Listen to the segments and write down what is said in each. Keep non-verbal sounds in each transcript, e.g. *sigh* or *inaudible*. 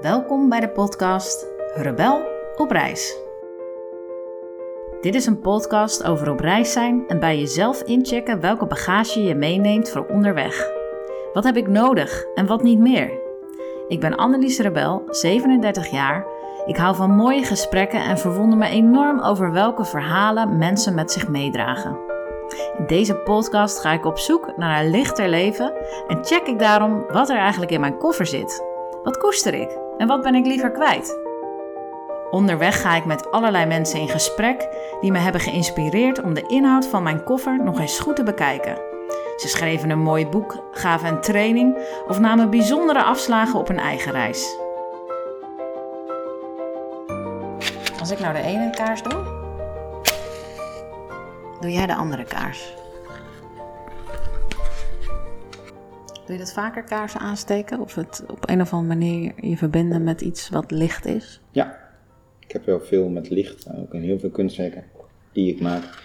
Welkom bij de podcast Rebel op reis. Dit is een podcast over op reis zijn en bij jezelf inchecken welke bagage je meeneemt voor onderweg. Wat heb ik nodig en wat niet meer? Ik ben Annelies Rebel, 37 jaar. Ik hou van mooie gesprekken en verwonder me enorm over welke verhalen mensen met zich meedragen. In deze podcast ga ik op zoek naar een lichter leven en check ik daarom wat er eigenlijk in mijn koffer zit. Wat koester ik en wat ben ik liever kwijt? Onderweg ga ik met allerlei mensen in gesprek die me hebben geïnspireerd om de inhoud van mijn koffer nog eens goed te bekijken. Ze schreven een mooi boek, gaven een training of namen bijzondere afslagen op hun eigen reis. Als ik nou de ene kaars doe, doe jij de andere kaars. Doe je dat vaker kaarsen aansteken? Of het op een of andere manier je verbinden met iets wat licht is? Ja, ik heb wel veel met licht. Ook in heel veel kunstwerken die ik maak.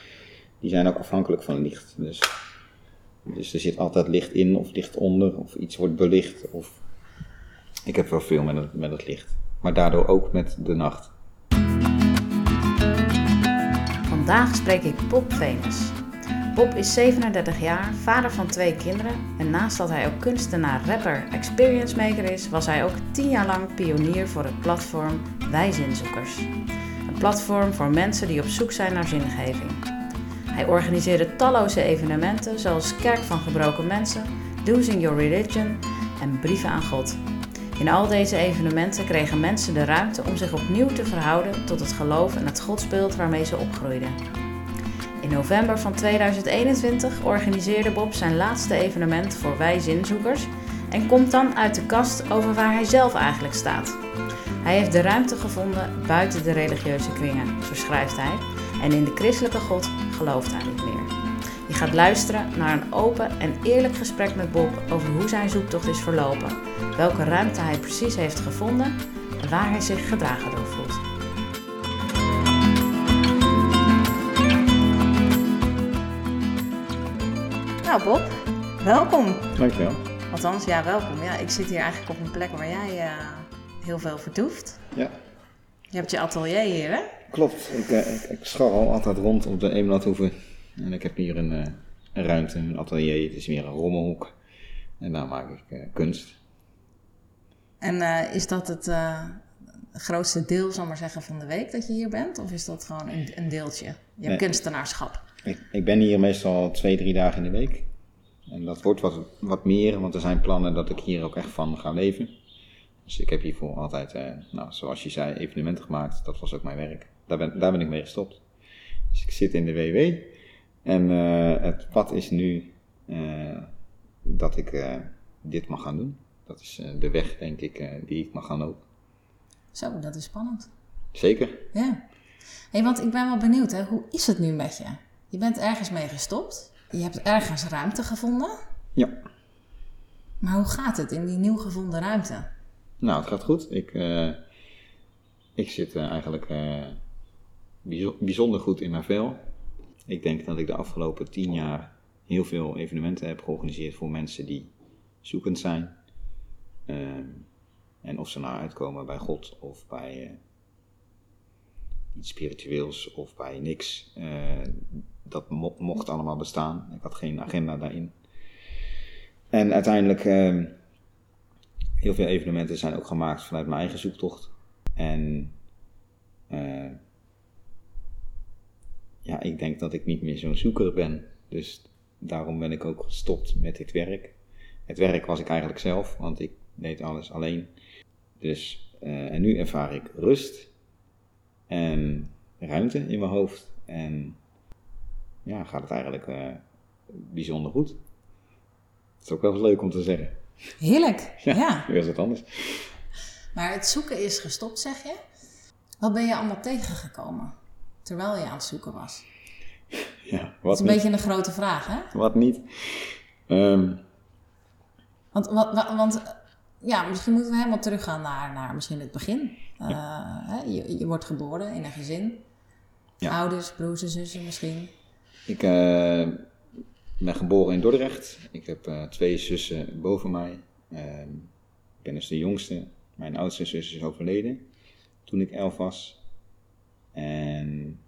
Die zijn ook afhankelijk van licht. Dus, dus er zit altijd licht in of licht onder. Of iets wordt belicht. Of... Ik heb wel veel met het, met het licht. Maar daardoor ook met de nacht. Vandaag spreek ik Bob Venus. Bob is 37 jaar, vader van twee kinderen en naast dat hij ook kunstenaar, rapper, experience maker is, was hij ook 10 jaar lang pionier voor het platform Wijzinzoekers. Een platform voor mensen die op zoek zijn naar zingeving. Hij organiseerde talloze evenementen zoals Kerk van Gebroken Mensen, Losing Your Religion en Brieven aan God. In al deze evenementen kregen mensen de ruimte om zich opnieuw te verhouden tot het geloof en het godsbeeld waarmee ze opgroeiden. In november van 2021 organiseerde Bob zijn laatste evenement voor wij zinzoekers en komt dan uit de kast over waar hij zelf eigenlijk staat. Hij heeft de ruimte gevonden buiten de religieuze kringen, zo schrijft hij, en in de christelijke God gelooft hij niet meer. Je gaat luisteren naar een open en eerlijk gesprek met Bob over hoe zijn zoektocht is verlopen, welke ruimte hij precies heeft gevonden en waar hij zich gedragen door voelt. Nou Bob, welkom. Dankjewel. Althans, ja, welkom. Ja, ik zit hier eigenlijk op een plek waar jij uh, heel veel vertoeft. Ja. Je hebt je atelier hier, hè? Klopt. Ik, uh, ik, ik scharrel altijd rond op de Eemlandhoeve. En ik heb hier een, uh, een ruimte, een atelier. Het is meer een rommelhoek. En daar maak ik kunst. En is dat het grootste deel, zal maar zeggen, van de week dat je hier bent? Of is dat gewoon een, een deeltje? Je nee. kunstenaarschap. Ik, ik, ben hier meestal twee, drie dagen in de week. En dat wordt wat, wat meer, want er zijn plannen dat ik hier ook echt van ga leven. Dus ik heb hiervoor altijd, eh, nou, zoals je zei, evenementen gemaakt. Dat was ook mijn werk. Daar ben, daar ben ik mee gestopt. Dus ik zit in de WW. En uh, het pad is nu uh, dat ik dit mag gaan doen. Dat is de weg, denk ik, die ik mag gaan lopen. Zo, dat is spannend. Zeker. Ja. Hey, want ik ben wel benieuwd, hè? hoe is het nu met je? Je bent ergens mee gestopt. Je hebt ergens ruimte gevonden. Ja. Maar hoe gaat het in die nieuw gevonden ruimte? Nou, het gaat goed. Ik, uh, ik zit uh, eigenlijk uh, bijzonder goed in mijn vel. Ik denk dat ik de afgelopen tien jaar heel veel evenementen heb georganiseerd voor mensen die zoekend zijn. en of ze nou uitkomen bij God of bij iets spiritueels of bij niks dat mo mocht allemaal bestaan. Ik had geen agenda daarin. En uiteindelijk, uh, heel veel evenementen zijn ook gemaakt vanuit mijn eigen zoektocht. En uh, ja, ik denk dat ik niet meer zo'n zoeker ben. Dus daarom ben ik ook gestopt met dit werk. Het werk was ik eigenlijk zelf, want ik deed alles alleen. Dus, uh, en nu ervaar ik rust en ruimte in mijn hoofd. En ja, gaat het eigenlijk uh, bijzonder goed. Dat is ook wel eens leuk om te zeggen. Heerlijk, ja. ja. Weer is het anders. Maar het zoeken is gestopt, zeg je. Wat ben je allemaal tegengekomen terwijl je aan het zoeken was? *laughs* Ja, wat Dat is een niet. beetje een grote vraag, hè? Wat niet? Um... Want, wat, want ja, misschien moeten we helemaal teruggaan naar, naar misschien het begin. Uh, hè? Je, je wordt geboren in een gezin. Ja. Ouders, broers en zussen misschien. Ik uh, ben geboren in Dordrecht. Ik heb uh, twee zussen boven mij. Uh, ik ben dus de jongste. Mijn oudste zus is overleden toen ik elf was. En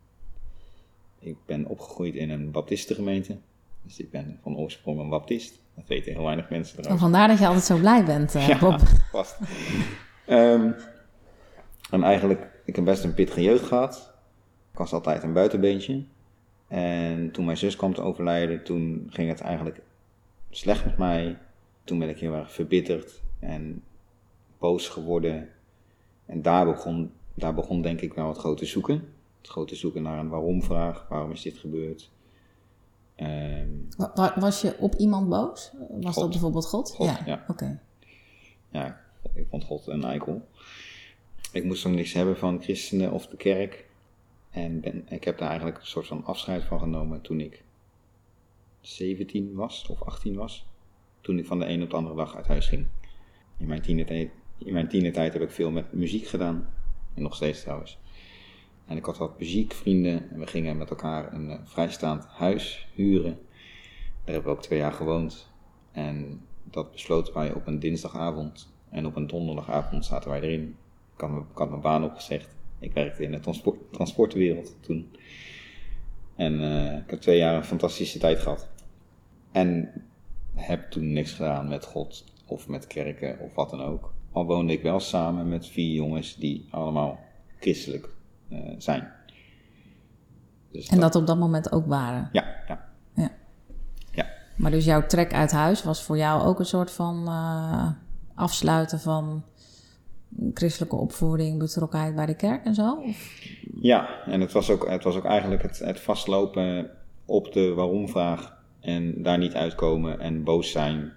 ik ben opgegroeid in een baptistengemeente. Dus ik ben van oorsprong een baptist. Dat weten heel weinig mensen Oh, trouwens. vandaar dat je altijd zo blij bent, eh, *laughs* Ja, Bob. vast. Ehm, en eigenlijk, ik heb best een pittige jeugd gehad. Ik was altijd een buitenbeentje. En toen mijn zus kwam te overlijden, toen ging het eigenlijk slecht met mij. Toen ben ik heel erg verbitterd en boos geworden. En daar begon, daar begon denk ik wel het grote zoeken. Het grote zoeken naar een waarom-vraag. Waarom is dit gebeurd? Ehm, Wa- wa- Was je op iemand boos? Was God. dat bijvoorbeeld God? God, ja. ja. Oké. ja, ik vond God een eikel. Ik moest ook niks hebben van christenen of de kerk. En ik heb daar eigenlijk een soort van afscheid van genomen toen ik 17 was of 18 was. Toen ik van de een op de andere dag uit huis ging. In mijn tienertijd, in mijn tienertijd heb ik veel met muziek gedaan. En nog steeds trouwens. En ik had wat muziekvrienden en we gingen met elkaar een eh, vrijstaand huis huren. Daar hebben we ook twee jaar gewoond. En dat besloten wij op een dinsdagavond. En op een donderdagavond zaten wij erin. Ik ik had mijn baan opgezegd. Ik werkte in de transport, transportwereld toen. En eh, ik heb twee jaar een fantastische tijd gehad. En heb toen niks gedaan met God of met kerken of wat dan ook. Al woonde ik wel samen met vier jongens die allemaal christelijk eh, zijn. Dus En dat op dat moment ook waren. Ja, ja. Ja. Ja. Maar dus jouw trek uit huis was voor jou ook een soort van eh, afsluiten van christelijke opvoeding, betrokkenheid bij de kerk en zo? Ja, en het was ook, het was ook eigenlijk het, het vastlopen op de waarom-vraag en daar niet uitkomen en boos zijn.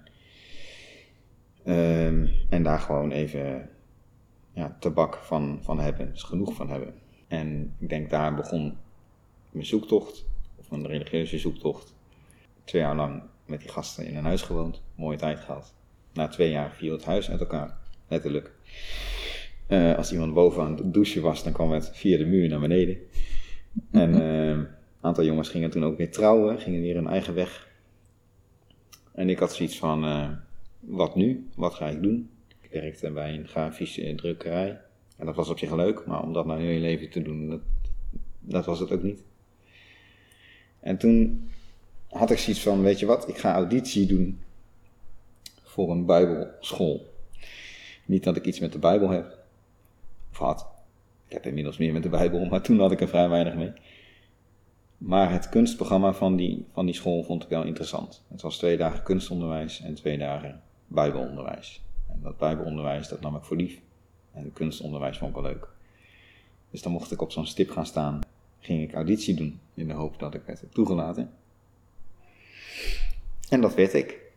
Ehm, en daar gewoon even ja, tabak van, van hebben, dus genoeg van hebben. En ik denk daar begon mijn zoektocht, of mijn religieuze zoektocht. Twee jaar lang met die gasten in een huis gewoond, mooie tijd gehad. Na twee jaar viel het huis uit elkaar, letterlijk. Eh, als iemand boven aan het douchen was, dan kwam het via de muur naar beneden. En eh, een aantal jongens gingen toen ook weer trouwen, gingen weer hun eigen weg. En ik had zoiets van, eh, wat nu? Wat ga ik doen? Ik werkte bij een grafische drukkerij. En dat was op zich leuk, maar om dat nou heel je leven te doen, dat, dat was het ook niet. En toen had ik zoiets van, weet je wat, ik ga auditie doen voor een bijbelschool. Niet dat ik iets met de Bijbel heb, of had. Ik heb inmiddels meer met de Bijbel, maar toen had ik er vrij weinig mee. Maar het kunstprogramma van die, van die school vond ik wel interessant. Het was twee dagen kunstonderwijs en twee dagen Bijbelonderwijs. En dat Bijbelonderwijs, dat nam ik voor lief. En het kunstonderwijs vond ik wel leuk. Dus dan mocht ik op zo'n stip gaan staan. Ging ik auditie doen in de hoop dat ik werd toegelaten. En dat werd ik.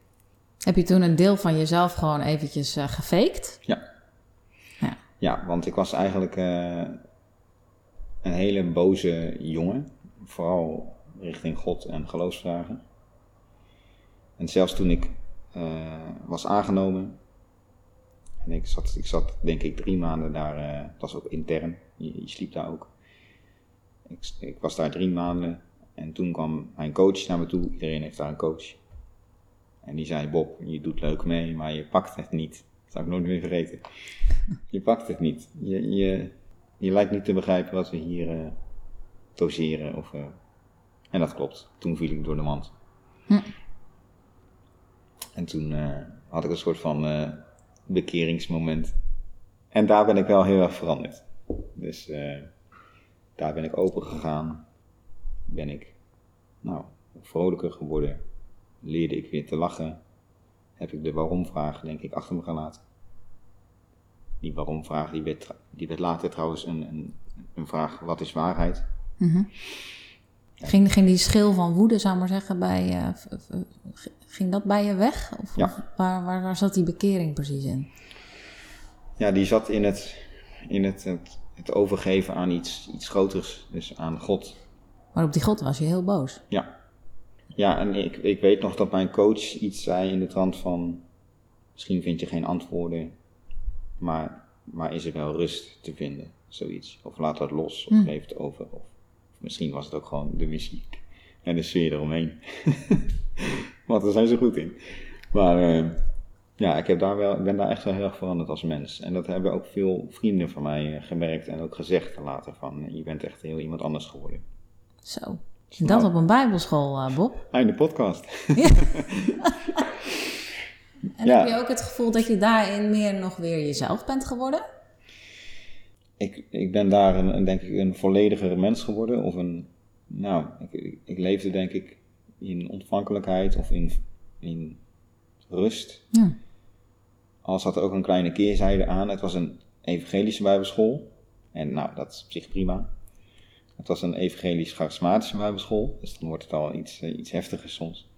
Heb je toen een deel van jezelf gewoon eventjes eh gefaked? Ja. Ja. Ja, want ik was eigenlijk eh, een hele boze jongen. Vooral richting God en geloofsvragen. En zelfs toen ik eh, was aangenomen. En ik zat, ik zat denk ik drie maanden daar. het was ook intern. Je, je sliep daar ook. Ik, ik was daar drie maanden. En toen kwam mijn coach naar me toe. Iedereen heeft daar een coach. En die zei: Bob, je doet leuk mee, maar je pakt het niet. Dat zou ik nooit meer vergeten. Je pakt het niet. Je, je, je lijkt niet te begrijpen wat we hier eh doseren. Of, eh, en dat klopt. Toen viel ik door de mand. Hm. En toen eh, had ik een soort van bekeringsmoment. En daar ben ik wel heel erg veranderd. Dus daar ben ik open gegaan. Ben ik nou, vrolijker geworden. Leerde ik weer te lachen. Heb ik de waarom-vraag, denk ik, achter me gelaten. Die waarom-vraag die werd, die werd later trouwens een, een, een vraag: wat is waarheid? Ging, ging die schil van woede, zou ik maar zeggen, bij, eh, ging dat bij je weg? Of, Ja. of waar, waar, waar zat die bekering precies in? Ja, die zat in het, in het, het, het overgeven aan iets, iets groters, dus aan God. Maar op die God was je heel boos. Ja. Ja, en ik, ik weet nog dat mijn coach iets zei in de trant van... Misschien vind je geen antwoorden, maar, maar is er wel rust te vinden? Zoiets. Of laat dat los, of geef het over. Of, of misschien was het ook gewoon de muziek en de sfeer eromheen. *laughs* Want daar zijn ze goed in. Maar, eh, Ja, ik heb daar wel, ik ben daar echt wel heel erg veranderd als mens. En dat hebben ook veel vrienden van mij eh, gemerkt en ook gezegd later van, je bent echt heel iemand anders geworden. Zo. Dat op een bijbelschool, uh, Bob. *laughs* Einde podcast. *laughs* en heb je ook het gevoel dat je daarin meer nog weer jezelf bent geworden? Ik, ik ben daar een, denk ik een volledigere mens geworden. Of een, nou, ik, ik leefde denk ik in ontvankelijkheid of in, in rust. Ja. Al zat er ook een kleine keerzijde aan. Het was een evangelische bijbelschool. En nou, dat is op zich prima. Het was een evangelisch-charismatische bijbelschool. Dus dan wordt het al iets, uh, iets heftiger soms.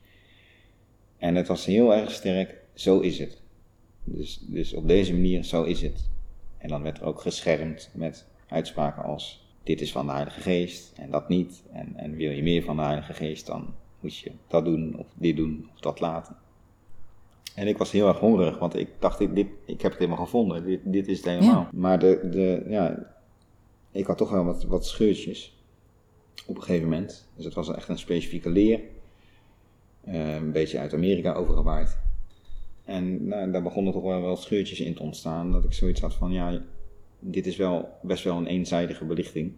En het was heel erg sterk, zo is het. Dus, dus op deze manier, zo is het. En dan werd er ook geschermd met uitspraken als: dit is van de Heilige Geest en dat niet. En, en wil je meer van de Heilige Geest, dan moet je dat doen of dit doen of dat laten. En ik was heel erg hongerig, want ik dacht, dit, dit ik heb het helemaal gevonden, dit, dit is het helemaal. Maar de, de, ja, ik had toch wel wat, wat scheurtjes op een gegeven moment. Dus het was echt een specifieke leer, uh, een beetje uit Amerika overgewaaid. En nou, daar begonnen toch wel, wel scheurtjes in te ontstaan, dat ik zoiets had van, ja, dit is wel best wel een eenzijdige belichting.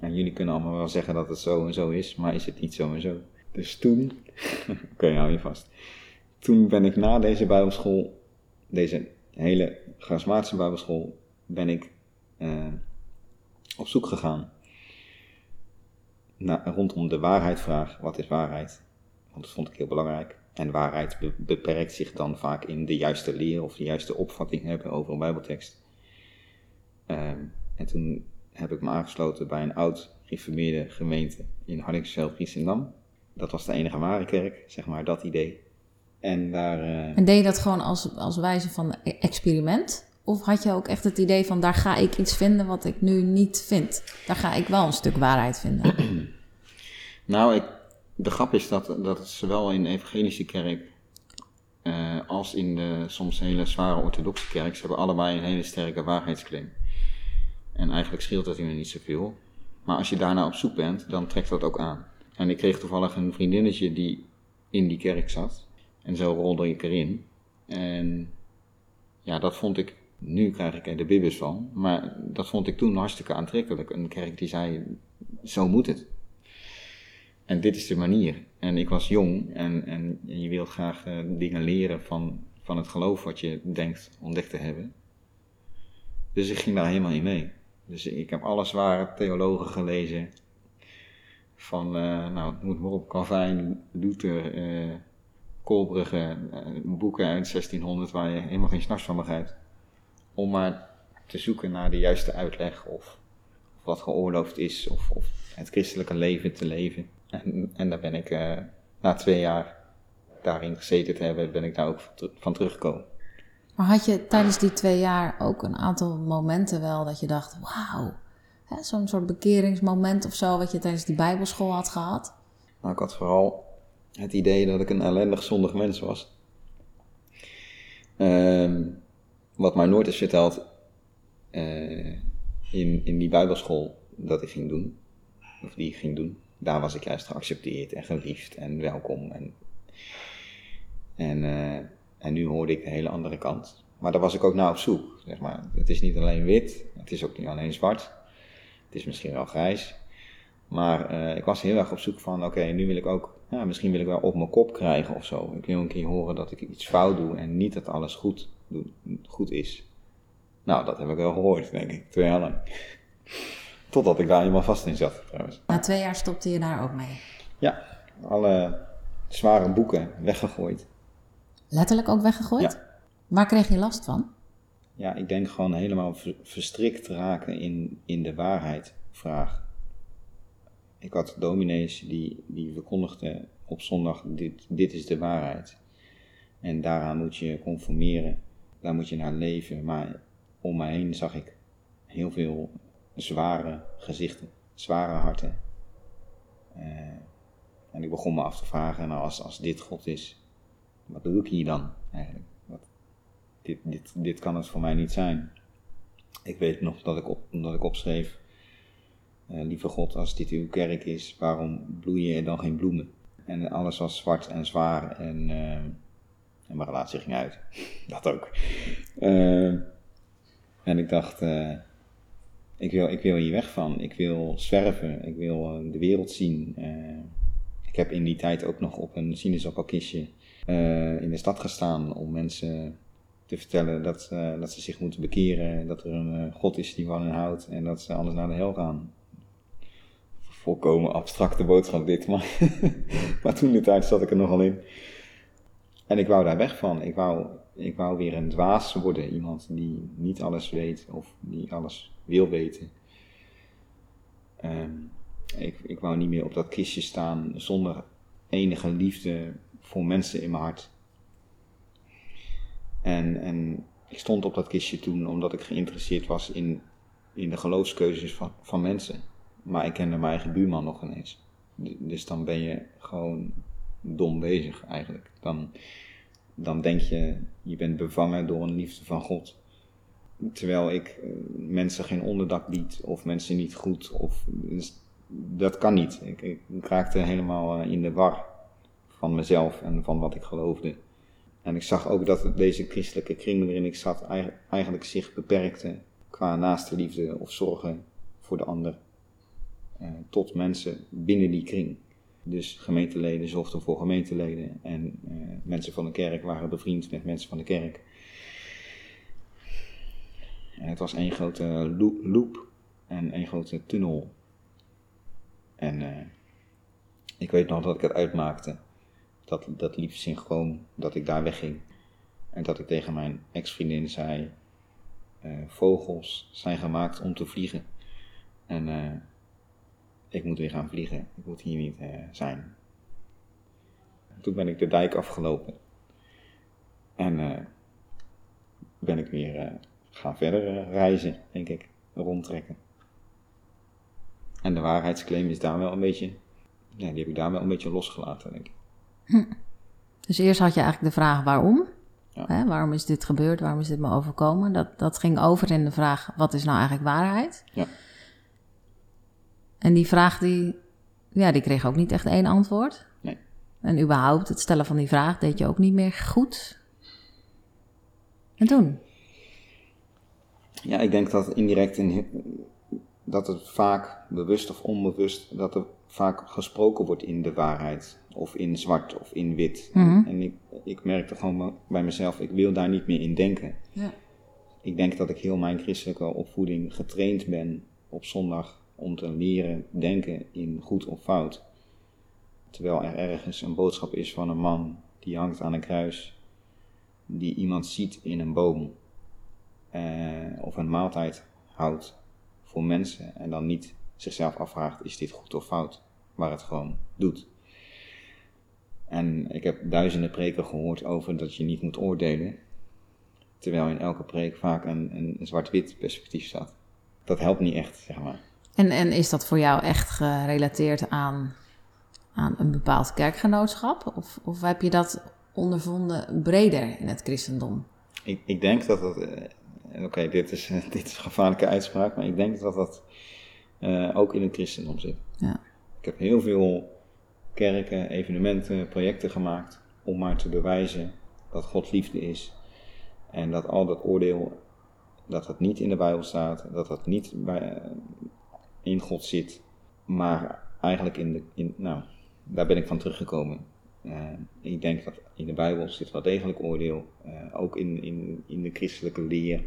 En jullie kunnen allemaal wel zeggen dat het zo en zo is, maar is het niet zo en zo. Dus toen, *laughs* oké, hou je vast. Toen ben ik na deze bijbelschool, deze hele charismatische bijbelschool, ben ik uh, op zoek gegaan naar, rondom de waarheidvraag. Wat is waarheid? Want dat vond ik heel belangrijk. En waarheid beperkt zich dan vaak in de juiste leer of de juiste opvatting hebben over een bijbeltekst. Uh, en toen heb ik me aangesloten bij een oud gereformeerde gemeente in Hardingsveld, Giesendam. Dat was de enige ware kerk, zeg maar, dat idee. En daar... Uh... En deed je dat gewoon als, als wijze van experiment? Of had je ook echt het idee van, daar ga ik iets vinden wat ik nu niet vind? Daar ga ik wel een stuk waarheid vinden. *clears throat* nou, ik, de grap is dat, dat zowel in de evangelische kerk uh, als in de soms hele zware orthodoxe kerk, ze hebben allebei een hele sterke waarheidsclaim. En eigenlijk scheelt dat hier niet zoveel. Maar als je daarna op zoek bent, dan trekt dat ook aan. En ik kreeg toevallig een vriendinnetje die in die kerk zat. En zo rolde ik erin. En ja, dat vond ik, nu krijg ik er de bibbers van, maar dat vond ik toen hartstikke aantrekkelijk. Een kerk die zei, zo moet het. En dit is de manier. En ik was jong en, en je wilt graag uh, dingen leren van, van het geloof wat je denkt ontdekt te hebben. Dus ik ging daar helemaal in mee. Dus ik heb alle zware theologen gelezen. Van, uh, nou, moet maar op, Calvijn, Luther, uh, Kolbrugge, uh, boeken uit 1600 waar je helemaal geen s'nachts van begrijpt. Om maar te zoeken naar de juiste uitleg of, of wat geoorloofd is of, of, het christelijke leven te leven. En, en daar ben ik na twee jaar daarin gezeten te hebben, ben ik daar ook van teruggekomen. Maar had je tijdens die twee jaar ook een aantal momenten wel dat je dacht, wauw, zo'n soort bekeringsmoment of zo wat je tijdens die bijbelschool had gehad? Nou, ik had vooral het idee dat ik een ellendig zondig mens was. Uh, wat mij nooit is verteld uh, in, in die bijbelschool dat ik ging doen, of die ik ging doen. Daar was ik juist geaccepteerd en geliefd en welkom. En, en uh, en nu hoorde ik de hele andere kant. Maar daar was ik ook naar op zoek. Zeg maar. Het is niet alleen wit, het is ook niet alleen zwart. Het is misschien wel grijs. Maar uh, ik was heel erg op zoek van, oké, nu wil ik ook, ja, misschien wil ik wel op mijn kop krijgen of zo. Ik wil een keer horen dat ik iets fout doe en niet dat alles goed, goed is. Nou, dat heb ik wel gehoord, denk ik, twee jaar lang. Totdat ik daar helemaal vast in zat, trouwens. Na twee jaar stopte je daar ook mee? Ja, alle zware boeken weggegooid. Letterlijk ook weggegooid? Ja. Waar kreeg je last van? Ja, ik denk gewoon helemaal verstrikt raken in, in de waarheidvraag. Ik had dominees die, die verkondigden op zondag, dit, dit is de waarheid. En daaraan moet je conformeren, daar moet je naar leven. Maar om mij heen zag ik heel veel zware gezichten, zware harten. Uh, en ik begon me af te vragen, nou als, als dit God is, wat doe ik hier dan eigenlijk? Wat, dit, dit, dit kan het voor mij niet zijn. Ik weet nog dat ik, op, dat ik opschreef, uh, lieve God, als dit uw kerk is, waarom bloeien er dan geen bloemen? En alles was zwart en zwaar en uh, En mijn relatie ging uit. *laughs* Dat ook. Eh, en ik dacht, eh, ik, wil, ik wil hier weg van. Ik wil zwerven. Ik wil eh, de wereld zien. ik heb in die tijd ook nog op een sinaasappelkistje in de stad gestaan om mensen te vertellen dat, dat ze zich moeten bekeren. Dat er een God is die van hen houdt en dat ze anders naar de hel gaan volkomen abstracte boodschap dit, maar, *laughs* maar toen de tijd zat ik er nogal in. En ik wou daar weg van. Ik wou, ik wou weer een dwaas worden. Iemand die niet alles weet of die alles wil weten. Ehm, ik, ik wou niet meer op dat kistje staan zonder enige liefde voor mensen in mijn hart. En, en ik stond op dat kistje toen omdat ik geïnteresseerd was in, in de geloofskeuzes van, van mensen. Maar ik kende mijn eigen buurman nog ineens. Dus dan ben je gewoon dom bezig eigenlijk. Dan, dan denk je, je bent bevangen door een liefde van God. Terwijl ik eh, mensen geen onderdak bied of mensen niet goed. Of, dus dat kan niet. Ik, ik, raakte helemaal eh, in de war van mezelf en van wat ik geloofde. En ik zag ook dat deze christelijke kring waarin ik zat eigenlijk zich beperkte qua naaste liefde of zorgen voor de ander. Eh, tot mensen binnen die kring. Dus gemeenteleden zochten voor gemeenteleden en uh, mensen van de kerk waren bevriend met mensen van de kerk. En het was één grote loop en één grote tunnel. En uh, ik weet nog dat ik het uitmaakte. Dat, dat liep synchroon, dat ik daar wegging. En dat ik tegen mijn ex-vriendin zei: uh, Vogels zijn gemaakt om te vliegen. En ik moet weer gaan vliegen, ik moet hier niet uh, zijn. Toen ben ik de dijk afgelopen en uh, ben ik weer uh, gaan verder reizen, denk ik, rondtrekken. En de waarheidsclaim is daar wel een beetje, ja, die heb ik daar wel een beetje losgelaten, denk ik. Hm. Dus eerst had je eigenlijk de vraag waarom? Ja. Hè, waarom is dit gebeurd? Waarom is dit me overkomen? Dat, dat ging over in de vraag: wat is nou eigenlijk waarheid? Ja. En die vraag, die, ja, die kreeg ook niet echt één antwoord. Nee. En überhaupt, het stellen van die vraag deed je ook niet meer goed. En toen? Ja, ik denk dat indirect in, dat het vaak, bewust of onbewust, dat er vaak gesproken wordt in de waarheid. Of in zwart of in wit. Mhm. En ik, ik merkte gewoon bij mezelf, ik wil daar niet meer in denken. Ja. Ik denk dat ik heel mijn christelijke opvoeding getraind ben op zondag om te leren denken in goed of fout. Terwijl er ergens een boodschap is van een man die hangt aan een kruis, die iemand ziet in een boom, eh, of een maaltijd houdt voor mensen en dan niet zichzelf afvraagt: is dit goed of fout? Maar het gewoon doet. En ik heb duizenden preken gehoord over dat je niet moet oordelen, terwijl in elke preek vaak een, een zwart-wit perspectief staat. Dat helpt niet echt, zeg maar. En, en is dat voor jou echt gerelateerd aan, aan een bepaald kerkgenootschap? Of, of heb je dat ondervonden breder in het christendom? Ik, ik denk dat dat. Uh, Oké, dit, is, *laughs* dit is een gevaarlijke uitspraak, maar ik denk dat dat uh, ook in het christendom zit. Ja. Ik heb heel veel kerken, evenementen, projecten gemaakt om maar te bewijzen dat God liefde is. En dat al dat oordeel, dat dat niet in de Bijbel staat, dat dat niet bij, in God zit. Maar eigenlijk in de, in, nou, daar ben ik van teruggekomen. Uh, ik denk dat in de Bijbel zit wel degelijk oordeel, uh, ook in, in, in de christelijke leer,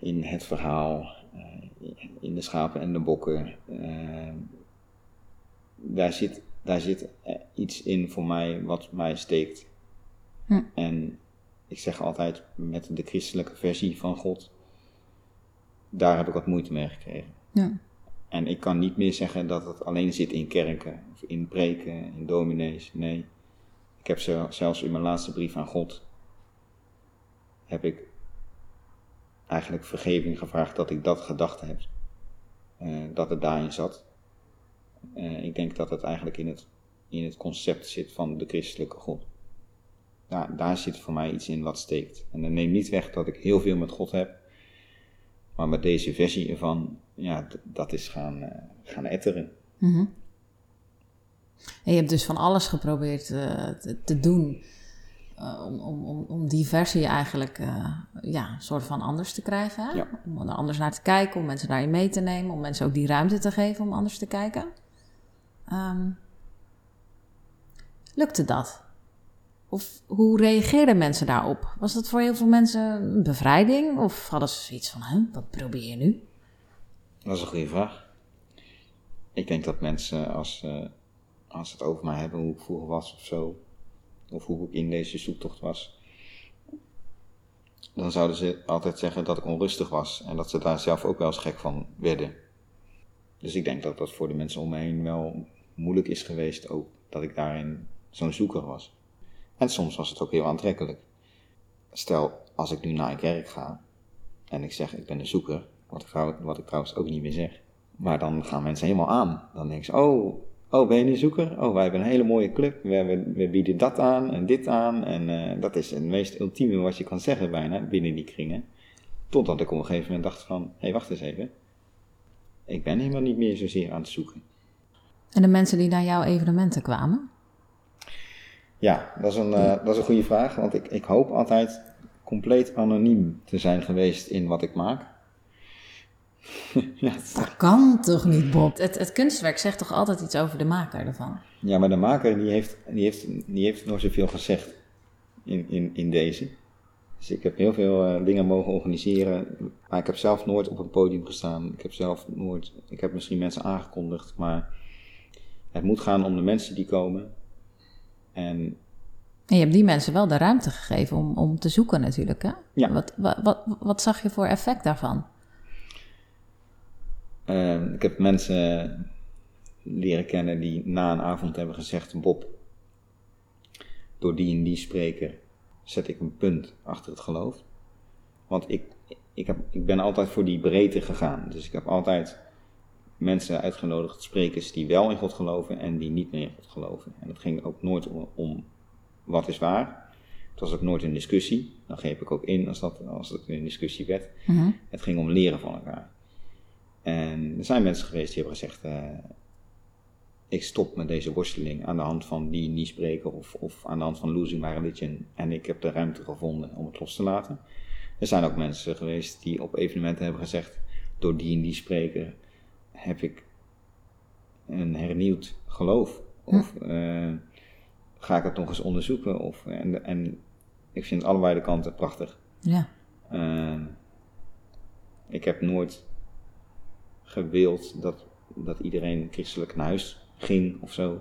in het verhaal, uh, in de schapen en de bokken. daar, zit, daar zit iets in voor mij wat mij steekt. Hm. En ik zeg altijd met de christelijke versie van God daar heb ik wat moeite mee gekregen. Ja. En ik kan niet meer zeggen dat het alleen zit in kerken, of in preken, in dominees. Nee, ik heb zelfs in mijn laatste brief aan God, heb ik eigenlijk vergeving gevraagd dat ik dat gedacht heb. Uh, dat het daarin zat. Uh, ik denk dat het eigenlijk in het, in het concept zit van de christelijke God. Daar, daar zit voor mij iets in wat steekt. En dat neemt niet weg dat ik heel veel met God heb. Maar met deze versie ervan, ja, dat is gaan, uh, gaan etteren. Mm En je hebt dus van alles geprobeerd uh, te, te, doen uh, om, om, om die versie eigenlijk ja, soort van anders te krijgen. Hè? Ja. Om er anders naar te kijken, om mensen daarin mee te nemen, om mensen ook die ruimte te geven om anders te kijken. Um, lukte dat? Of hoe reageerden mensen daarop? Was dat voor heel veel mensen een bevrijding? Of hadden ze zoiets van, hè, wat probeer je nu? Dat is een goede vraag. Ik denk dat mensen, als, als ze het over mij hebben, hoe ik vroeger was of zo, of hoe ik in deze zoektocht was, dan zouden ze altijd zeggen dat ik onrustig was en dat ze daar zelf ook wel eens gek van werden. Dus ik denk dat dat voor de mensen om me heen wel moeilijk is geweest, ook dat ik daarin zo'n zoeker was. En soms was het ook heel aantrekkelijk. Stel, als ik nu naar een kerk ga en ik zeg ik ben een zoeker, wat ik, wat ik trouwens ook niet meer zeg, maar dan gaan mensen helemaal aan. Dan denken ze, oh, oh ben je een zoeker? Oh, wij hebben een hele mooie club, we, hebben, we bieden dat aan en dit aan. En uh, dat is het meest ultieme wat je kan zeggen bijna binnen die kringen. Totdat ik op een gegeven moment dacht van, hé hey, wacht eens even. Ik ben helemaal niet meer zozeer aan het zoeken. En de mensen die naar jouw evenementen kwamen? Ja, dat is een, uh, dat is een goede vraag. Want ik, ik hoop altijd compleet anoniem te zijn geweest in wat ik maak. *laughs* ja, dat kan toch niet, Bob? Het, het, kunstwerk zegt toch altijd iets over de maker ervan? Ja, maar de maker die heeft, die heeft, die heeft nog zoveel gezegd in, in, in deze. Dus ik heb heel veel uh, dingen mogen organiseren. Maar ik heb zelf nooit op een podium gestaan. Ik heb zelf nooit. Ik heb misschien mensen aangekondigd. Maar het moet gaan om de mensen die komen. En, en je hebt die mensen wel de ruimte gegeven om, om te zoeken, natuurlijk. Hè? Ja. Wat, wat, wat, wat zag je voor effect daarvan? Uh, ik heb mensen leren kennen die na een avond hebben gezegd: Bob, door die en die spreker zet ik een punt achter het geloof. Want ik, ik, heb, ik ben altijd voor die breedte gegaan. Dus ik heb altijd mensen uitgenodigd, sprekers die wel in God geloven en die niet meer in God geloven. En het ging ook nooit om, om wat is waar. Het was ook nooit een discussie. Dan greep ik ook in als, dat, als het een discussie werd. Mm-hmm. Het ging om leren van elkaar. En er zijn mensen geweest die hebben gezegd: uh, Ik stop met deze worsteling aan de hand van die niet spreken of, of aan de hand van Losing My Religion. En ik heb de ruimte gevonden om het los te laten. Er zijn ook mensen geweest die op evenementen hebben gezegd: Door die en die spreken heb ik een hernieuwd geloof? Of uh, ga ik het nog eens onderzoeken? Of, en, en ik vind allebei de kanten prachtig. Ja. Uh, ik heb nooit gewild dat, dat iedereen christelijk naar huis ging of zo.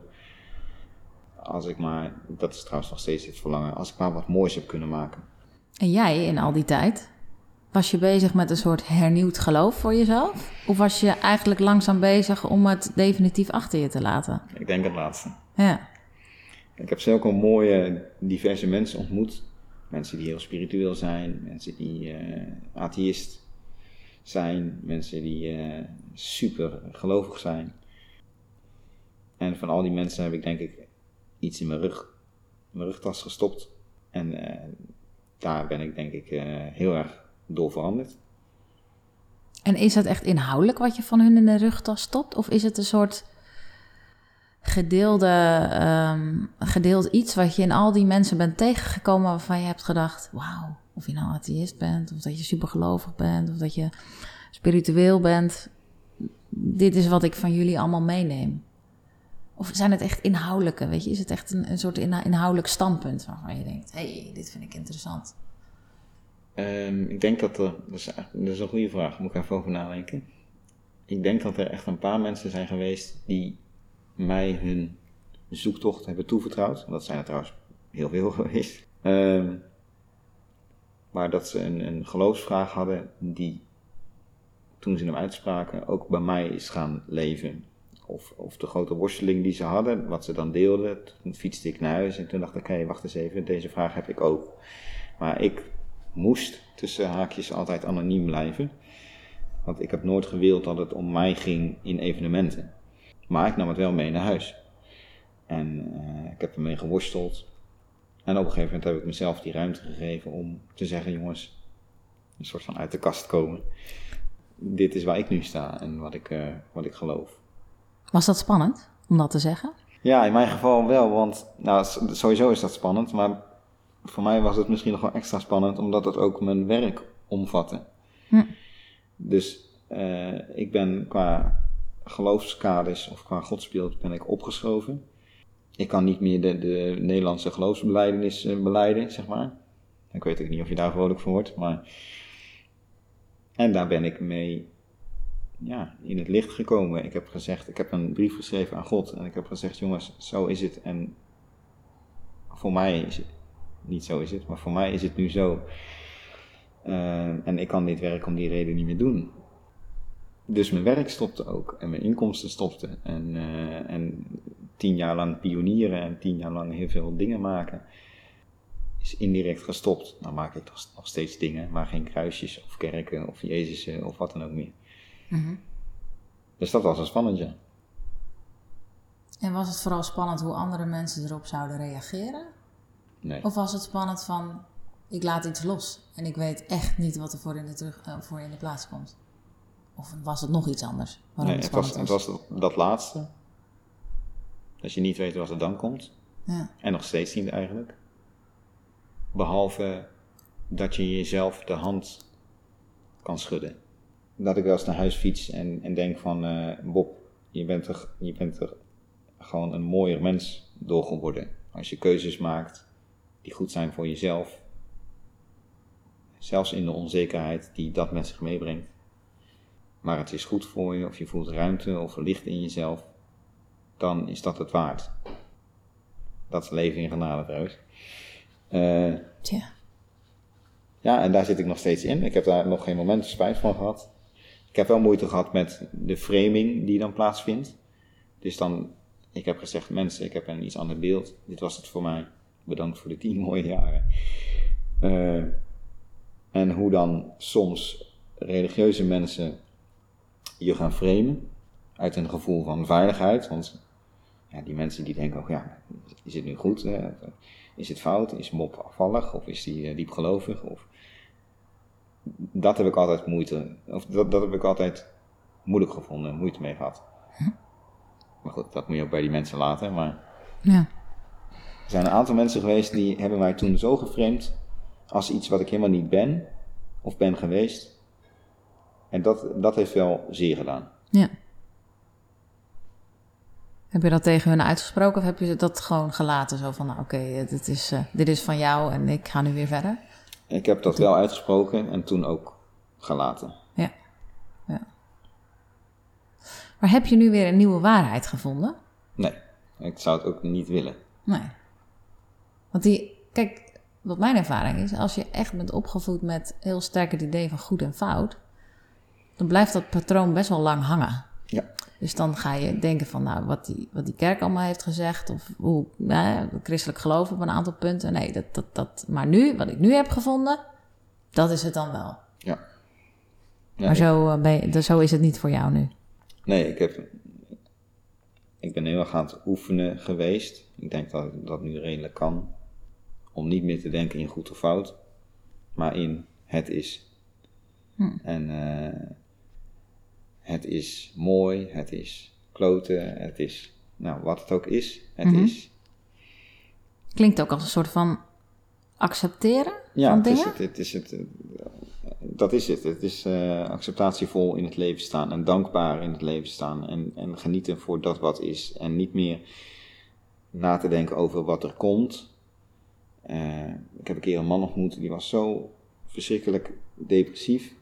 Als ik maar, dat is trouwens nog steeds het verlangen, als ik maar wat moois heb kunnen maken. En jij in al die tijd, was je bezig met een soort hernieuwd geloof voor jezelf? Of was je eigenlijk langzaam bezig om het definitief achter je te laten? Ik denk het laatste. Ja. Ik heb zulke mooie, diverse mensen ontmoet. Mensen die heel spiritueel zijn, mensen die uh, atheïst zijn, mensen die uh, super gelovig zijn. En van al die mensen heb ik denk ik iets in mijn rug, mijn rugtas gestopt. En uh, daar ben ik denk ik heel erg door veranderd. En is dat echt inhoudelijk wat je van hun in de rugtas stopt? Of is het een soort gedeelde, um, gedeeld iets wat je in al die mensen bent tegengekomen waarvan je hebt gedacht: wauw, of je nou atheïst bent, of dat je supergelovig bent, of dat je spiritueel bent. Dit is wat ik van jullie allemaal meeneem. Of zijn het echt inhoudelijke, weet je? Is het echt een, een soort inhoudelijk standpunt waarvan je denkt: hé, hey, dit vind ik interessant? Um, ik denk dat er, dat is, een goede vraag, moet ik even over nadenken. Ik denk dat er echt een paar mensen zijn geweest die mij hun zoektocht hebben toevertrouwd. Dat zijn er trouwens heel veel *laughs* geweest. Um, maar dat ze een, een geloofsvraag hadden die, toen ze hem uitspraken, ook bij mij is gaan leven. Of, of de grote worsteling die ze hadden, wat ze dan deelden. Toen fietste ik naar huis en toen dacht ik, oké, wacht eens even, deze vraag heb ik ook. Maar ik moest tussen haakjes altijd anoniem blijven. Want ik heb nooit gewild dat het om mij ging in evenementen. Maar ik nam het wel mee naar huis. En uh, ik heb ermee geworsteld. En op een gegeven moment heb ik mezelf die ruimte gegeven om te zeggen: jongens, een soort van uit de kast komen. Dit is waar ik nu sta en wat ik, uh, wat ik geloof. Was dat spannend om dat te zeggen? Ja, in mijn geval wel, want nou, sowieso is dat spannend, maar voor mij was het misschien nog wel extra spannend omdat het ook mijn werk omvatte. Hm. Dus eh, ik ben qua geloofskaders of qua godsbeeld ben ik opgeschoven. Ik kan niet meer de, de Nederlandse geloofsbeleidenis eh, beleiden, zeg maar. Ik weet ook niet of je daar vrolijk van wordt, maar... En daar ben ik mee ja, in het licht gekomen. Ik heb gezegd, ik heb een brief geschreven aan God en ik heb gezegd, jongens, zo is het. En voor mij is het, niet zo is het, maar voor mij is het nu zo. Eh, en ik kan dit werk om die reden niet meer doen. Dus mijn werk stopte ook en mijn inkomsten stopten. En, eh, en tien jaar lang pionieren en tien jaar lang heel veel dingen maken is indirect gestopt. Nou maak ik nog, nog steeds dingen, maar geen kruisjes of kerken of Jezusen of wat dan ook meer. Mhm. Dus dat was een spannend, ja. En was het vooral spannend hoe andere mensen erop zouden reageren? Nee. Of was het spannend van, ik laat iets los en ik weet echt niet wat er voor in de, terug, eh, voor in de plaats komt? Of was het nog iets anders? Waarom Nee, het het was, het was dat, dat laatste. Dat je niet weet wat er dan komt. Ja. En nog steeds niet eigenlijk. Behalve dat je jezelf de hand kan schudden. Dat ik wel eens naar huis fiets en, en denk van... eh, Bob, je bent, er, je bent er gewoon een mooier mens door geworden. Als je keuzes maakt die goed zijn voor jezelf. Zelfs in de onzekerheid die dat met zich meebrengt. Maar het is goed voor je, of je voelt ruimte of licht in jezelf. Dan is dat het waard. Dat is leven in genade trouwens. Eh, Tja. ja, en daar zit ik nog steeds in. Ik heb daar nog geen moment spijt van gehad. Ik heb wel moeite gehad met de framing die dan plaatsvindt. Dus dan, ik heb gezegd, mensen, ik heb een iets ander beeld. Dit was het voor mij. Bedankt voor de tien *laughs* mooie jaren. Eh, en hoe dan soms religieuze mensen je gaan framen uit een gevoel van veiligheid. Want ja, die mensen die denken ook, ja, is het nu goed? Eh, is het fout? Is Mop afvallig? Of is hij diepgelovig? Of... Dat heb ik altijd moeite, of dat, dat heb ik altijd moeilijk gevonden, moeite mee gehad. Maar goed, dat moet je ook bij die mensen laten. Maar Ja. Er zijn een aantal mensen geweest die hebben mij toen zo geframed als iets wat ik helemaal niet ben of ben geweest. En dat, dat heeft wel zeer gedaan. ja. Heb je dat tegen hun uitgesproken of heb je dat gewoon gelaten? Zo van, nou oké, dit, is, eh, dit is van jou en ik ga nu weer verder? Ik heb dat wel uitgesproken en toen ook gelaten. Ja. ja. Maar heb je nu weer een nieuwe waarheid gevonden? Nee, ik zou het ook niet willen. Nee. Want die, kijk, wat mijn ervaring is, als je echt bent opgevoed met heel sterk het idee van goed en fout, dan blijft dat patroon best wel lang hangen. Ja. Dus dan ga je denken van, nou, wat die, wat die kerk allemaal heeft gezegd, of hoe nou, christelijk geloof op een aantal punten. Nee, dat, dat, dat. Maar nu, wat ik nu heb gevonden, dat is het dan wel. Ja. Ja, maar zo, eh, ben je, dus zo is het niet voor jou nu. Nee, ik, heb, ik ben heel erg aan het oefenen geweest. Ik denk dat ik dat nu redelijk kan. Om niet meer te denken in goed of fout, maar in het is. En eh, het is mooi, het is kloten, het is, nou wat het ook is, het is. Klinkt ook als een soort van accepteren Ja, van het is dingen. het, het is het. eh, Dat is het. Het is eh, acceptatievol in het leven staan en dankbaar in het leven staan en, en genieten voor dat wat is. En niet meer na te denken over wat er komt. Eh, ik heb een keer een man ontmoet die was zo verschrikkelijk depressief.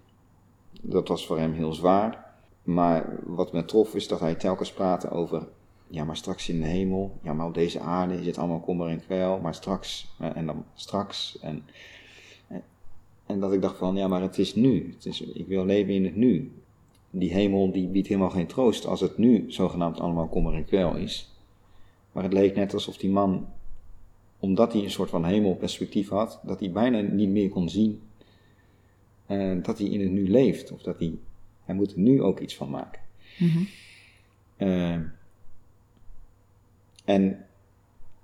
Dat was voor hem heel zwaar. Maar wat me trof is dat hij telkens praatte over, ja maar straks in de hemel, ja maar op deze aarde is het allemaal kommer en kwel, maar straks, eh, en dan straks. En, en, en dat ik dacht van, ja maar het is nu, het is, ik wil leven in het nu. Die hemel die biedt helemaal geen troost als het nu zogenaamd allemaal kommer en kwel is. Maar het leek net alsof die man, omdat hij een soort van hemelperspectief had, dat hij bijna niet meer kon zien eh, dat hij in het nu leeft. Of dat hij, hij moet er nu ook iets van maken. Eh, en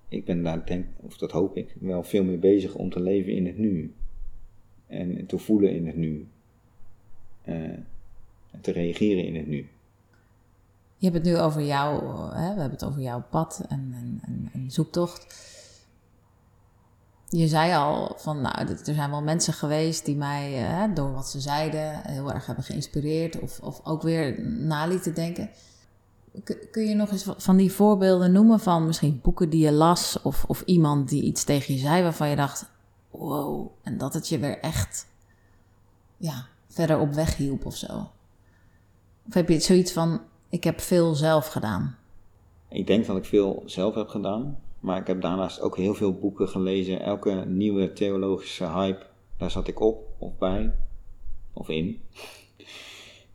ik ben daar, denk, of dat hoop ik, wel veel meer bezig om te leven in het nu. En te voelen in het nu. Eh, en te reageren in het nu. Je hebt het nu over jou, hè? we hebben het over jouw pad en, en, en, en zoektocht. Je zei al van, nou, er zijn wel mensen geweest die mij hè, door wat ze zeiden heel erg hebben geïnspireerd of, of ook weer na lieten denken. Kun je nog eens van die voorbeelden noemen van misschien boeken die je las of, of iemand die iets tegen je zei waarvan je dacht, wow, en dat het je weer echt ja, verder op weg hielp of zo? Of heb je zoiets van, ik heb veel zelf gedaan? Ik denk dat ik veel zelf heb gedaan, maar ik heb daarnaast ook heel veel boeken gelezen. Elke nieuwe theologische hype, daar zat ik op of bij of in.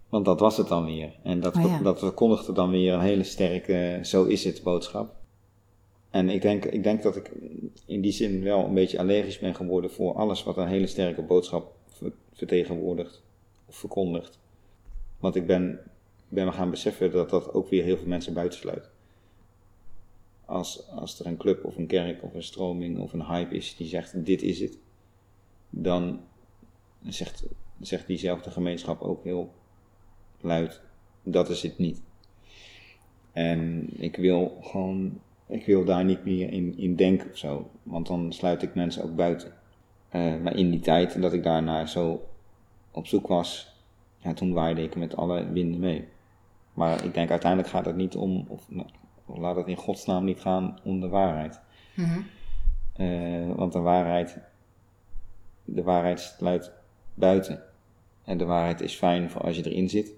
Want dat was het dan weer. En dat, oh dat verkondigde dan weer een hele sterke, zo is het boodschap. En ik denk, ik denk dat ik in die zin wel een beetje allergisch ben geworden voor alles wat een hele sterke boodschap vertegenwoordigt of verkondigt. Want ik ben, ben me gaan beseffen dat dat ook weer heel veel mensen buitensluit. Als, als er een club of een kerk of een stroming of een hype is die zegt dit is het, dan zegt, zegt diezelfde gemeenschap ook heel luid dat is het niet. En ik wil gewoon, ik wil daar niet meer in, in denken of zo, want dan sluit ik mensen ook buiten. Uh, maar in die tijd dat ik daarnaar zo op zoek was, ja, toen waaide ik met alle winden mee. Maar ik denk uiteindelijk gaat het niet om, of, laat het in godsnaam niet gaan om de waarheid. Mm want de waarheid, de waarheid sluit buiten. En de waarheid is fijn voor als je erin zit.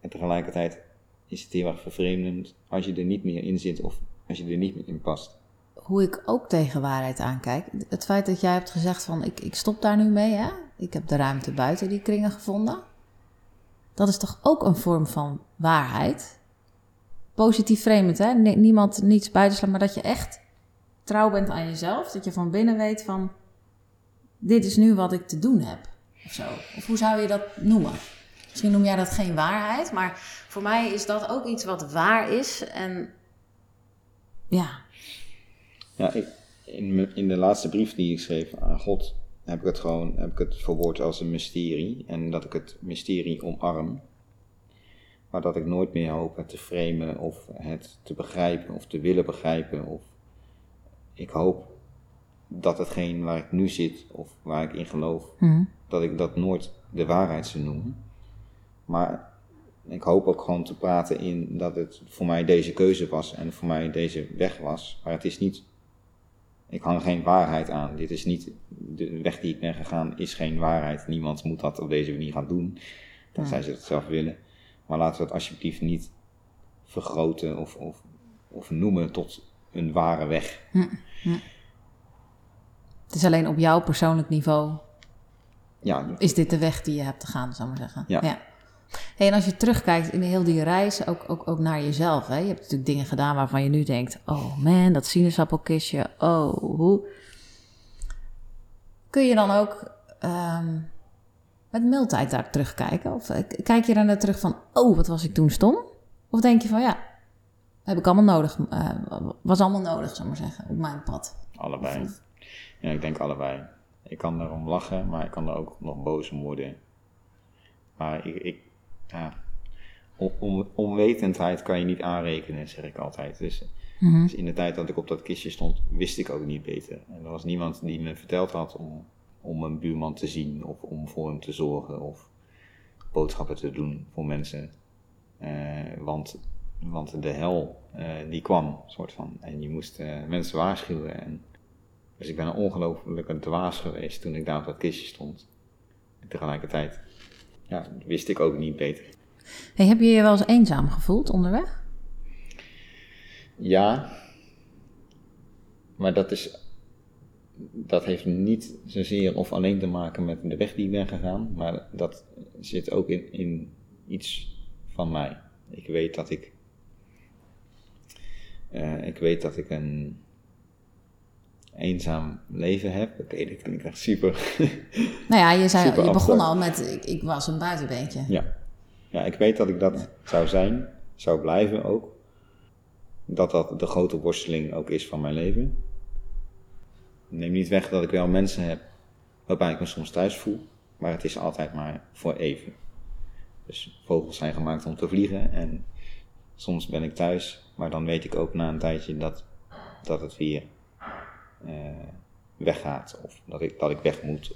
En tegelijkertijd is het heel erg vervreemdend als je er niet meer in zit of als je er niet meer in past. Hoe ik ook tegen waarheid aankijk. Het feit dat jij hebt gezegd van ik, ik stop daar nu mee, hè? ik heb de ruimte buiten die kringen gevonden. Dat is toch ook een vorm van waarheid? Positief vreemd, hè? Niemand niets buitenslaan, maar dat je echt trouw bent aan jezelf. Dat je van binnen weet van, dit is nu wat ik te doen heb. Of zo. Of hoe zou je dat noemen? Misschien noem jij dat geen waarheid, maar voor mij is dat ook iets wat waar is. En ja. Ja, ik, in, in de laatste brief die ik schreef aan God, heb ik het gewoon heb ik het verwoord als een mysterie. En dat ik het mysterie omarm. Maar dat ik nooit meer hoop het te framen of het te begrijpen of te willen begrijpen. Of ik hoop dat hetgeen waar ik nu zit of waar ik in geloof, mhm. dat ik dat nooit de waarheid zou noemen. Maar ik hoop ook gewoon te praten in dat het voor mij deze keuze was en voor mij deze weg was. Maar het is niet ik hang geen waarheid aan. Dit is niet de weg die ik ben gegaan, is geen waarheid. Niemand moet dat op deze manier gaan doen, tenzij ze het zelf willen. Maar laten we het alsjeblieft niet vergroten of, of, of noemen tot een ware weg. Hm, hm. Het is alleen op jouw persoonlijk niveau. Ja. Is dit de weg die je hebt te gaan, zou ik maar zeggen? Ja. ja en als je terugkijkt in heel die reis, ook, ook, ook naar jezelf. Hè? Je hebt natuurlijk dingen gedaan waarvan je nu denkt: oh man, dat sinaasappelkistje. Oh, hoe. Kun je dan ook um, met mildheid daar terugkijken? Of eh, kijk je dan terug van: oh, wat was ik toen stom? Of denk je van ja, heb ik allemaal nodig, uh, was allemaal nodig, zou ik maar zeggen, op mijn pad? Allebei. Ja, ik denk allebei. Ik kan erom lachen, maar ik kan er ook nog boos om worden. Maar ik, ik, ja, om, onwetendheid kan je niet aanrekenen, zeg ik altijd. Dus, mhm. dus, in de tijd dat ik op dat kistje stond, wist ik ook niet beter. En er was niemand die me verteld had om, om een buurman te zien of om voor hem te zorgen of boodschappen te doen voor mensen. Uh, want, want de hel, uh, die kwam, soort van. En je moest uh, mensen waarschuwen. En, dus ik ben een ongelofelijke dwaas geweest toen ik daar op dat kistje stond. En tegelijkertijd ja, wist ik ook niet beter. Hey, heb je je wel eens eenzaam gevoeld onderweg? Ja, maar dat, is, dat heeft niet zozeer of alleen te maken met de weg die ik ben gegaan, maar dat zit ook in, in iets van mij. Ik weet dat ik, uh, ik weet dat ik een eenzaam leven heb. Oké, okay, dit klinkt echt super. *laughs* Nou ja, je, zei, je begon al met ik, ik, was een buitenbeentje. Ja. ja, ik weet dat ik dat zou zijn, zou blijven ook. Dat dat de grote worsteling ook is van mijn leven. Neem niet weg dat ik wel mensen heb waarbij ik me soms thuis voel, maar het is altijd maar voor even. Dus vogels zijn gemaakt om te vliegen en soms ben ik thuis, maar dan weet ik ook na een tijdje dat, dat het weer eh, weggaat. Of dat ik, dat ik weg moet.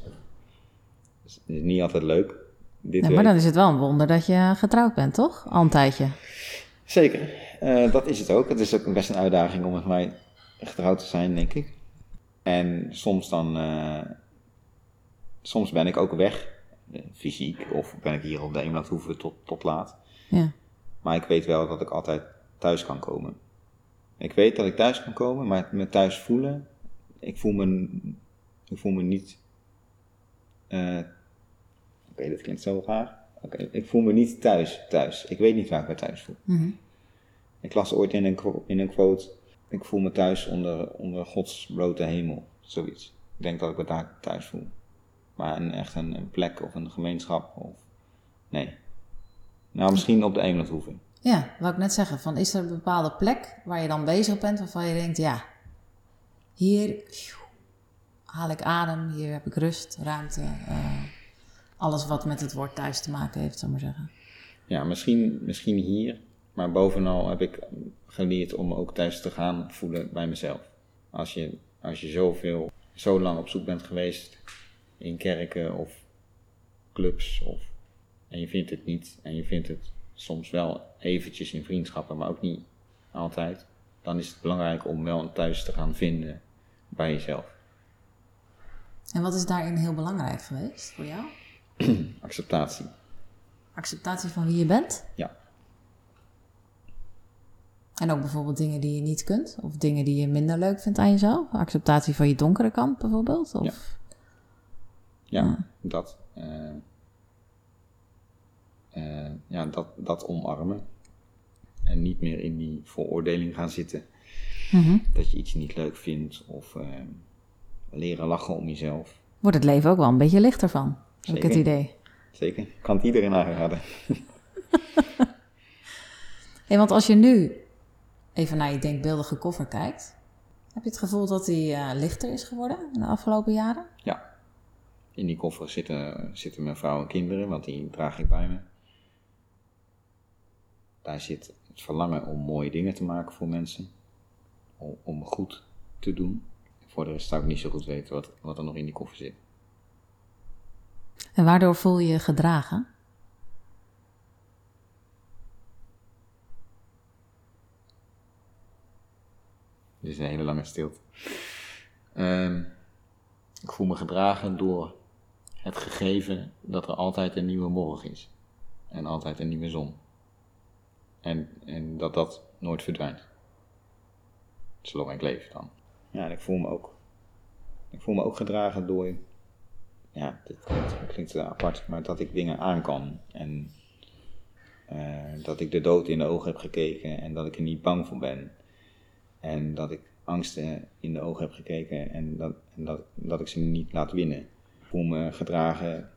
Dus het is niet altijd leuk. Dit Nee, maar dan is het wel een wonder dat je getrouwd bent, toch? Al een tijdje. Zeker, Eh, dat is het ook. Het is ook best een uitdaging om met mij getrouwd te zijn, denk ik. En soms dan, eh, soms ben ik ook weg, eh, fysiek, of ben ik hier op de Eemlandhoeve tot, tot laat. Ja. Maar ik weet wel dat ik altijd thuis kan komen. Ik weet dat ik thuis kan komen, maar me thuis voelen, ik voel me, ik voel me niet. eh, Oké, dat klinkt zo raar. Oké, ik voel me niet thuis, thuis. Ik weet niet waar ik me thuis voel. Mhm. Ik las ooit in een, in een quote: Ik voel me thuis onder, onder Gods blote hemel. Zoiets. Ik denk dat ik me daar thuis voel. Maar een, echt een, een plek of een gemeenschap of. Nee. Nou, misschien op de Eemlandhoeve. Ja, wou ik net zeggen. Van, is er een bepaalde plek waar je dan bezig bent waarvan je denkt, ja, hier haal ik adem, hier heb ik rust, ruimte. eh, alles wat met het woord thuis te maken heeft, zou ik maar zeggen. Ja, misschien, misschien hier. Maar bovenal heb ik geleerd om ook thuis te gaan voelen bij mezelf. Als je, als je zoveel, zo lang op zoek bent geweest in kerken of clubs of, en je vindt het niet en je vindt het soms wel eventjes in vriendschappen, maar ook niet altijd, dan is het belangrijk om wel een thuis te gaan vinden bij jezelf. En wat is daarin heel belangrijk geweest voor jou? *clears throat* Acceptatie. Acceptatie van wie je bent? Ja. En ook bijvoorbeeld dingen die je niet kunt, of dingen die je minder leuk vindt aan jezelf. Acceptatie van je donkere kant bijvoorbeeld. Of... Ja, dat. eh, eh, ja, dat, dat omarmen. En niet meer in die veroordeling gaan zitten. Mhm. Dat je iets niet leuk vindt. Of eh, leren lachen om jezelf. Wordt het leven ook wel een beetje lichter van, heb ik het Zeker. idee. Zeker. Kan het iedereen aanraden. *laughs* Hey, want als je nu even naar je denkbeeldige koffer kijkt, heb je het gevoel dat die eh, lichter is geworden in de afgelopen jaren? Ja. In die koffer zitten, zitten mijn vrouw en kinderen, want die draag ik bij me. Daar zit het verlangen om mooie dingen te maken voor mensen. Om, om goed te doen. Voor de rest zou ik niet zo goed weten wat, wat er nog in die koffer zit. En waardoor voel je je gedragen? Dit is een hele lange stilte. Ehm, ik voel me gedragen door het gegeven dat er altijd een nieuwe morgen is. En altijd een nieuwe zon. En, en dat dat nooit verdwijnt. Zolang ik leef dan. Ja, en ik voel me ook. Ik voel me ook gedragen door. Ja, dit klinkt, klinkt apart, maar dat ik dingen aan kan. En eh, dat ik de dood in de ogen heb gekeken en dat ik er niet bang voor ben. En dat ik angsten in de ogen heb gekeken en dat, en dat, dat ik ze niet laat winnen. Voel me gedragen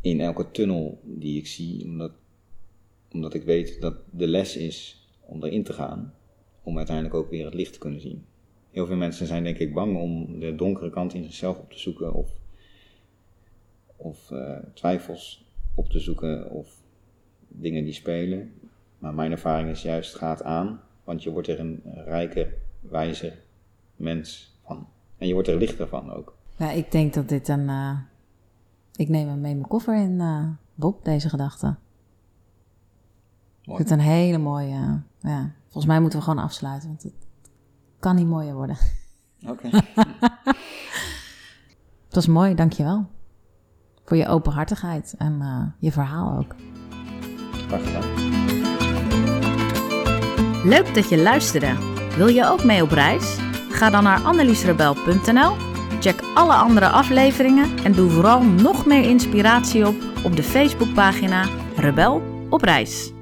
in elke tunnel die ik zie, omdat, omdat ik weet dat de les is om erin te gaan, om uiteindelijk ook weer het licht te kunnen zien. Heel veel mensen zijn denk ik bang om de donkere kant in zichzelf op te zoeken of, of eh, twijfels op te zoeken of dingen die spelen. Maar mijn ervaring is juist gaat aan, want je wordt er een rijker, wijzer mens van. En je wordt er lichter van ook. Ja, ik denk dat dit een. eh, ik neem hem mee mijn koffer in, eh, Bob, deze gedachte. Mooi. het een hele mooie. eh, ja. Volgens mij moeten we gewoon afsluiten, want het kan niet mooier worden. Oké. *laughs* Het was mooi, dankjewel. Voor je openhartigheid en je verhaal ook. Graag gedaan. Leuk dat je luisterde. Wil je ook mee op reis? Ga dan naar anneliesrebel.nl, check alle andere afleveringen en doe vooral nog meer inspiratie op op de Facebookpagina Rebel op reis.